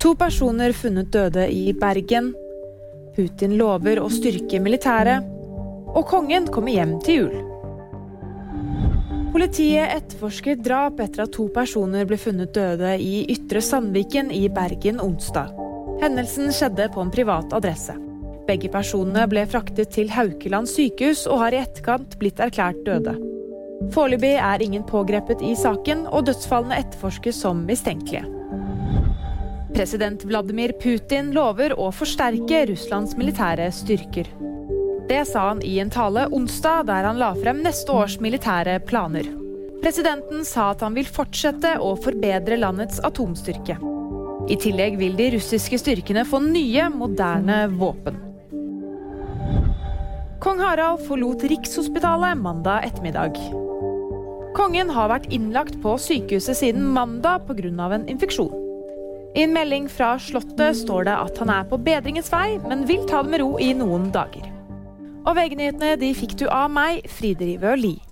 To personer funnet døde i Bergen. Putin lover å styrke militæret. Og kongen kommer hjem til jul. Politiet etterforsker drap etter at to personer ble funnet døde i Ytre Sandviken i Bergen onsdag. Hendelsen skjedde på en privat adresse. Begge personene ble fraktet til Haukeland sykehus og har i etterkant blitt erklært døde. Foreløpig er ingen pågrepet i saken, og dødsfallene etterforskes som mistenkelige. President Vladimir Putin lover å forsterke Russlands militære styrker. Det sa han i en tale onsdag, der han la frem neste års militære planer. Presidenten sa at han vil fortsette å forbedre landets atomstyrke. I tillegg vil de russiske styrkene få nye, moderne våpen. Kong Harald forlot Rikshospitalet mandag ettermiddag. Kongen har vært innlagt på sykehuset siden mandag pga. en infeksjon. I en melding fra Slottet står det at han er på bedringens vei, men vil ta det med ro i noen dager. Og VG-nyhetene de fikk du av meg, Fride Rivø Lie.